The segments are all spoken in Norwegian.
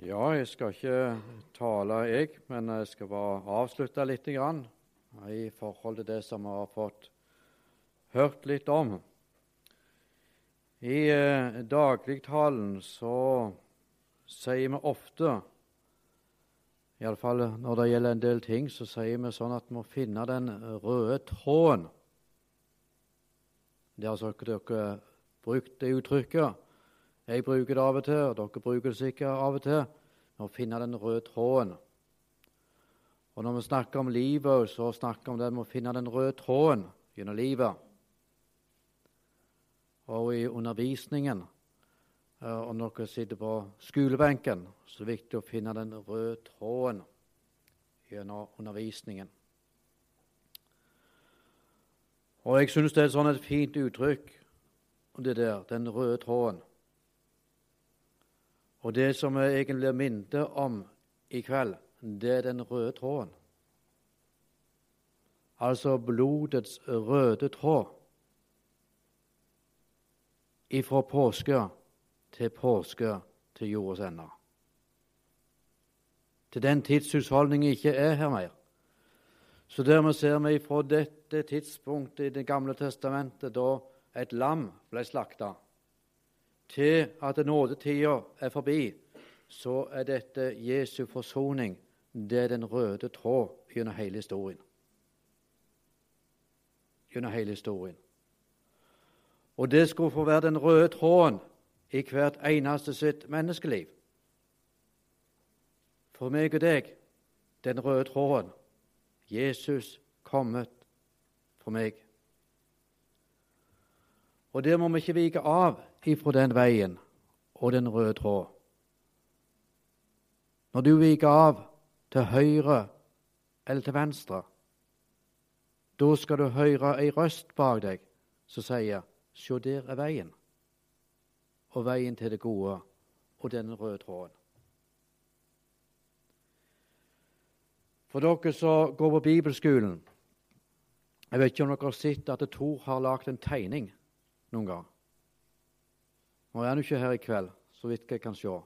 Ja, jeg skal ikke tale, jeg, men jeg skal bare avslutte litt grann, i forhold til det som vi har fått hørt litt om. I eh, dagligtalen så sier vi ofte, iallfall når det gjelder en del ting, så sier vi sånn at vi må finne den røde tråden. Det har sikkert dere brukt det uttrykket. Jeg bruker det av og til, og dere bruker det sikkert av og til. Å finne den røde tråden. Og Når vi snakker om livet, så snakker vi om det med å finne den røde tråden gjennom livet. Og i undervisningen, eh, og når dere sitter på skolebenken, så er det viktig å finne den røde tråden gjennom undervisningen. Og jeg syns det er et sånn fint uttrykk, det der, den røde tråden. Og det som jeg egentlig blir minnet om i kveld, det er den røde tråden. Altså blodets røde tråd ifra påske til påske til jordens ende. Til den tidshusholdningen ikke er her mer. Så dermed ser vi fra dette tidspunktet i Det gamle testamentet, da et lam ble slakta, til at nådetida er forbi, så er dette Jesu forsoning. Det er den røde tråd gjennom hele historien. Gjennom hele historien. Og det skulle få være den røde tråden i hvert eneste sitt menneskeliv. For meg og deg den røde tråden. Jesus kommet for meg. Og der må vi ikke vike av ifra den veien og den røde tråd. Når du viker av til høyre eller til venstre, da skal du høre ei røst bak deg som sier sjå der er veien. Og veien til det gode og den røde tråden. For dere som går på bibelskolen Jeg vet ikke om dere har sett at Tor har lagd en tegning noen gang. Nå er han ikke her i kveld, så vidt jeg kan se.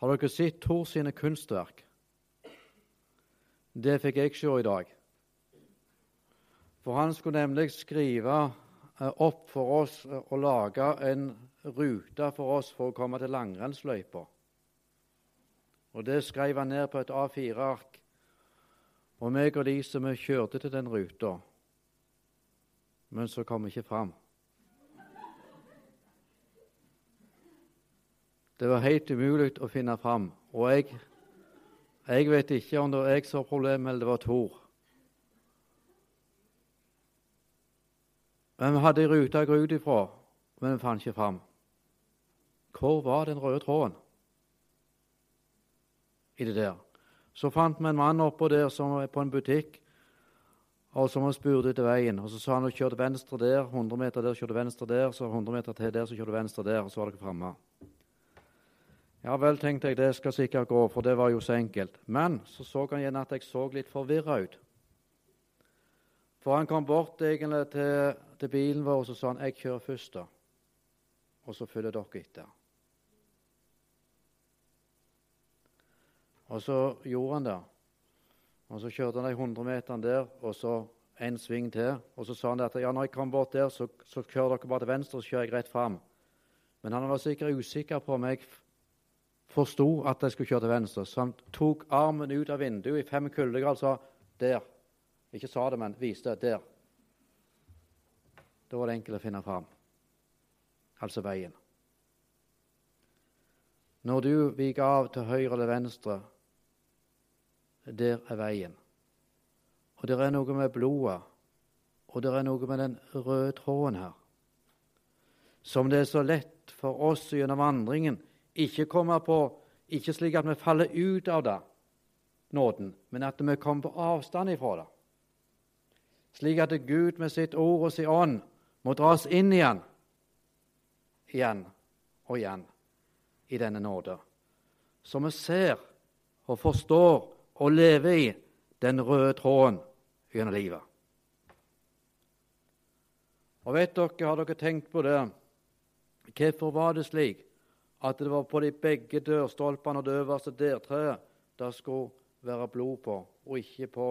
Har dere sett Tor sine kunstverk? Det fikk jeg se i dag. For han skulle nemlig skrive eh, opp for oss eh, og lage en rute for oss for å komme til langrennsløypa. Og det skrev han ned på et A4-ark. Og meg og de som kjørte til den ruta, men så kom vi ikke fram. Det var helt umulig å finne fram. Og jeg, jeg vet ikke om det var jeg som var problemet, eller det var Tor. Men vi hadde ei rute å gå ut ifra, men vi fant ikke fram. Hvor var den røde tråden i det der? Så fant vi en mann oppå der som var på en butikk, og som spurte etter veien. Og Så sa han at kjørte venstre der, 100 meter der, kjørte venstre der, så 100 meter til der, så kjørte venstre der, og så var dere framme. Ja vel, tenkte jeg, det skal sikkert gå, for det var jo så enkelt. Men så så han igjen at jeg så litt forvirra ut. For han kom bort egentlig til, til, bilen vår og så sa han, 'Jeg kjører først', da. Og så følger dere etter. Og så gjorde han det. Og Så kjørte han de 100 meterne der, og så en sving til. Og så sa han at ja, når jeg kommer bort der, så, så kjører dere bare til venstre, så kjører jeg rett fram. Men han var sikkert usikker på om jeg forsto at jeg skulle kjøre til venstre, så han tok armen ut av vinduet i fem kuldegrader og sa der. Ikke sa det, men viste der. Da var det enkelt å finne fram. Altså veien. Når du viker av til høyre eller venstre, der er veien. Og det er noe med blodet, og det er noe med den røde tråden her, som det er så lett for oss gjennom vandringen ikke komme på Ikke slik at vi faller ut av det, nåden, men at vi kommer på avstand ifra det. Slik at Gud med sitt ord og sin ånd må dras inn igjen, igjen og igjen, i denne nåde. Så vi ser og forstår og lever i den røde tråden gjennom livet. Og vet dere, Har dere tenkt på det? Hvorfor var det slik at det var på de begge dørstolpene og det øverste dørtreet det skulle være blod på, og ikke på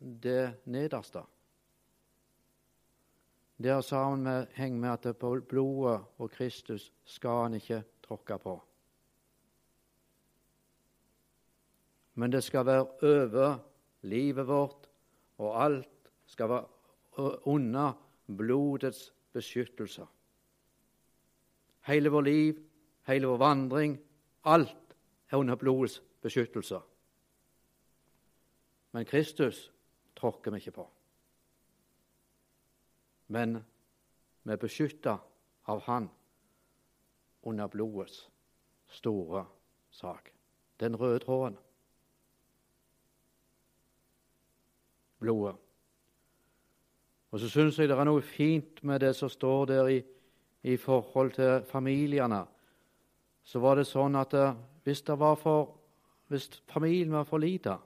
det nederste. Det har sammen med, henger med at på blodet og Kristus skal han ikke tråkke på. Men det skal være over livet vårt, og alt skal være under blodets beskyttelse. Hele vår liv, hele vår vandring, alt er under blodets beskyttelse. Men Kristus tråkker vi ikke på. Men vi er beskytta av Han under blodets store sak. Den røde tråden. Blodet. Og så syns jeg det er noe fint med det som står der i, i forhold til familiene. Så var det sånn at eh, hvis, det var for, hvis familien var for lite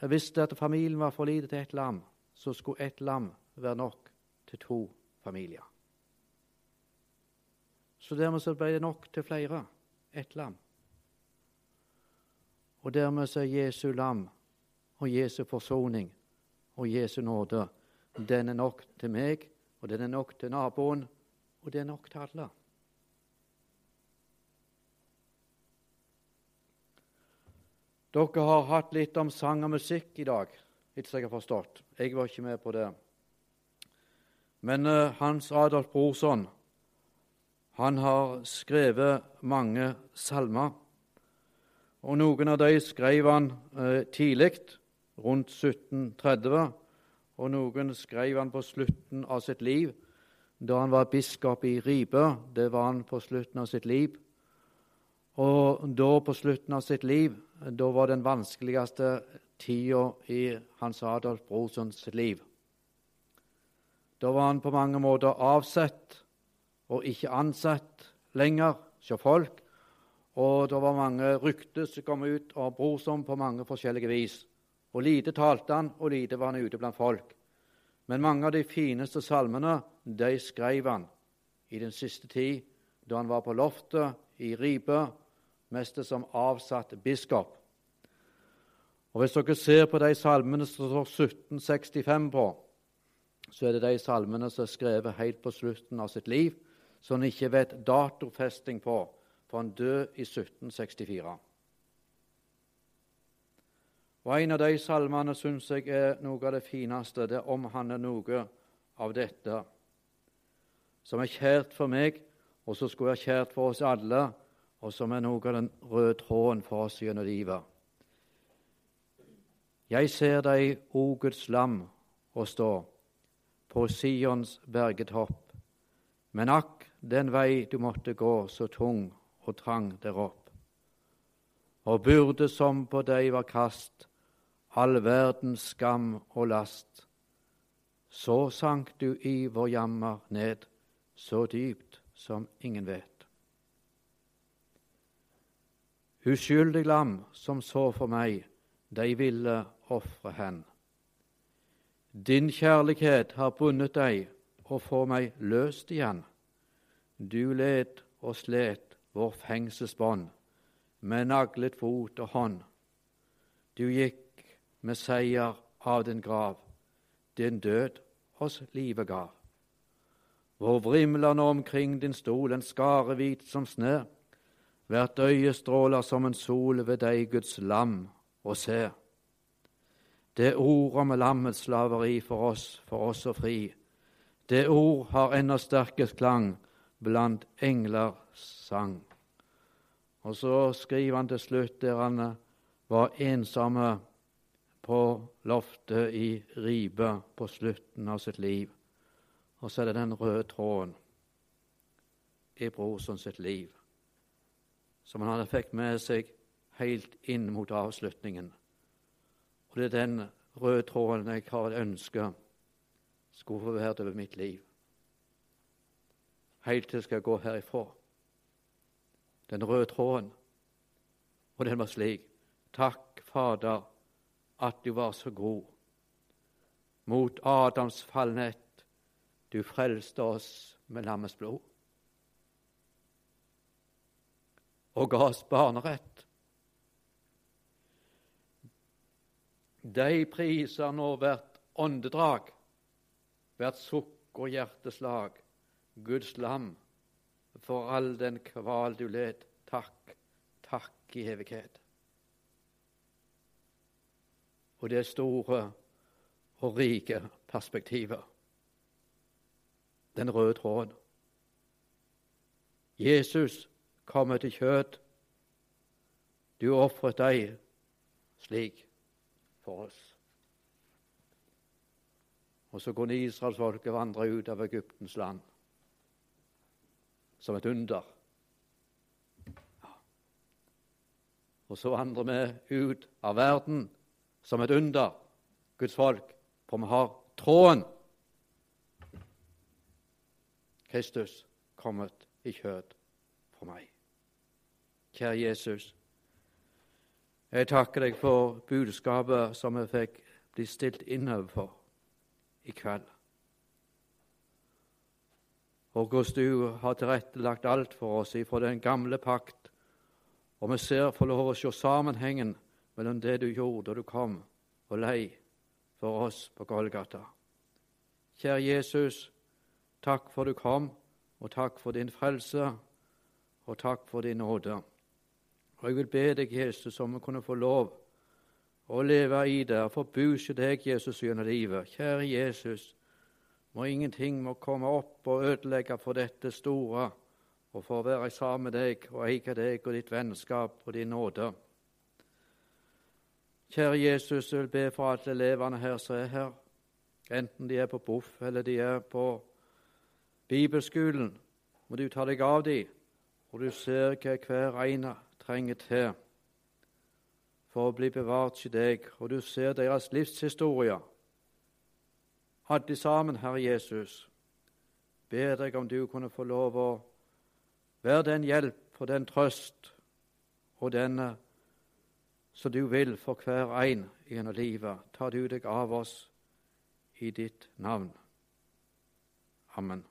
Hvis det at familien var for lite til ett lam, så skulle ett lam være nok til to familier. Så dermed så ble det nok til flere. Ett lam. Og dermed så er Jesu lam og Jesu forsoning og Jesu nåde den er nok til meg, og den er nok til naboen, og det er nok til alle. Dere har hatt litt om sang og musikk i dag, etter jeg har forstått. Jeg var ikke med på det. Men uh, Hans Adolf Brorson han har skrevet mange salmer. Og noen av dem skrev han uh, tidlig, rundt 1730 og noen skrev han på slutten av sitt liv. Da han var biskop i Ribe, det var han på slutten av sitt liv. Og da, på slutten av sitt liv, da var den vanskeligste tida i Hans Adolf Brorsons liv. Da var han på mange måter avsett og ikke ansett lenger hos folk. Og det var mange rykter som kom ut av Brorson på mange forskjellige vis. Og lite talte han, og lite var han ute blant folk. Men mange av de fineste salmene de skrev han i den siste tid, da han var på loftet i Ribe, mest som avsatt biskop. Og Hvis dere ser på de salmene som står 1765 på, så er det de salmene som er skrevet helt på slutten av sitt liv, som en ikke vet datofesting på, for han døde i 1764. Og En av de salmene syns jeg er noe av det fineste. Det omhandler noe av dette som er kjært for meg, og som skulle være kjært for oss alle, og som er noe av den røde tråden for oss gjennom livet. Jeg ser deg, o Guds lam, å stå på Sions bergetopp, men akk, den vei du måtte gå, så tung og trang der opp. Og burde som på deg var kast, all verdens skam og last. Så sank du i vår jammer ned, så dypt som ingen vet. Uskyldig lam som så for meg, de ville ofre hen. Din kjærlighet har bundet deg og får meg løst igjen. Du led og slet vår fengselsbånd med naglet fot og hånd. Du gikk med seier av din grav, din død oss livet gav. Hvor vrimler nå omkring din stol en skare hvit som snø, hvert øye stråler som en sol ved deg, Guds lam, og se. Det ord om lammets slaveri for oss, for oss og fri, det ord har enda sterkest klang blant englers sang. Og så skriver han til slutt, der han var ensomme på loftet i Ribe på slutten av sitt liv. Og så er det den røde tråden i brorson sitt liv, som han hadde fikk med seg helt inn mot avslutningen. Og det er den røde tråden jeg har et ønske skulle få vært over mitt liv. Helt til jeg skal gå herifra. Den røde tråden. Og den var slik. Takk, Fader, at du var så god. Mot Adams fallnett, du frelste oss med lammets blod. og ga oss barnerett. De priser nå hvert åndedrag, hvert sukk og hjerteslag, Guds lam, for all den kval du led. Takk, takk i evighet. Og det store og rike perspektiver. Den røde tråden. Jesus kommer til kjøtt. Du ofret deg slik for oss. Og så kunne israelsfolket vandre ut av Egyptens land som et under. Og så vandrer vi ut av verden som et under, Guds folk, for vi har tråden. Kristus kommet i kjød for meg. Kjære Jesus, jeg takker deg for budskapet som jeg fikk bli stilt innover i kveld. Og hvordan du har tilrettelagt alt for oss ifra den gamle pakt. Og vi ser får lov å se sammenhengen mellom det du gjorde da du kom og lei for oss på Golgata. Kjære Jesus, takk for du kom, og takk for din frelse, og takk for din nåde. Og jeg vil be deg, Jesus, om å kunne få lov å leve i det og få buse deg, Jesus, gjennom livet. Kjære Jesus, må ingenting må komme opp og ødelegge for dette store og for å være sammen med deg og eie deg og ditt vennskap og din nåde. Kjære Jesus, jeg vil be for alle elevene her som er her, enten de er på BOFF eller de er på bibelskolen. Må du ta deg av dem, og du ser hva hver ene trenger til for å bli bevart til deg, og du ser deres livshistorie. Alle sammen, Herre Jesus, ber deg om du kunne få lov å være den hjelp og den trøst og denne som du vil for hver en gjennom livet. Tar du deg av oss i ditt navn. Amen.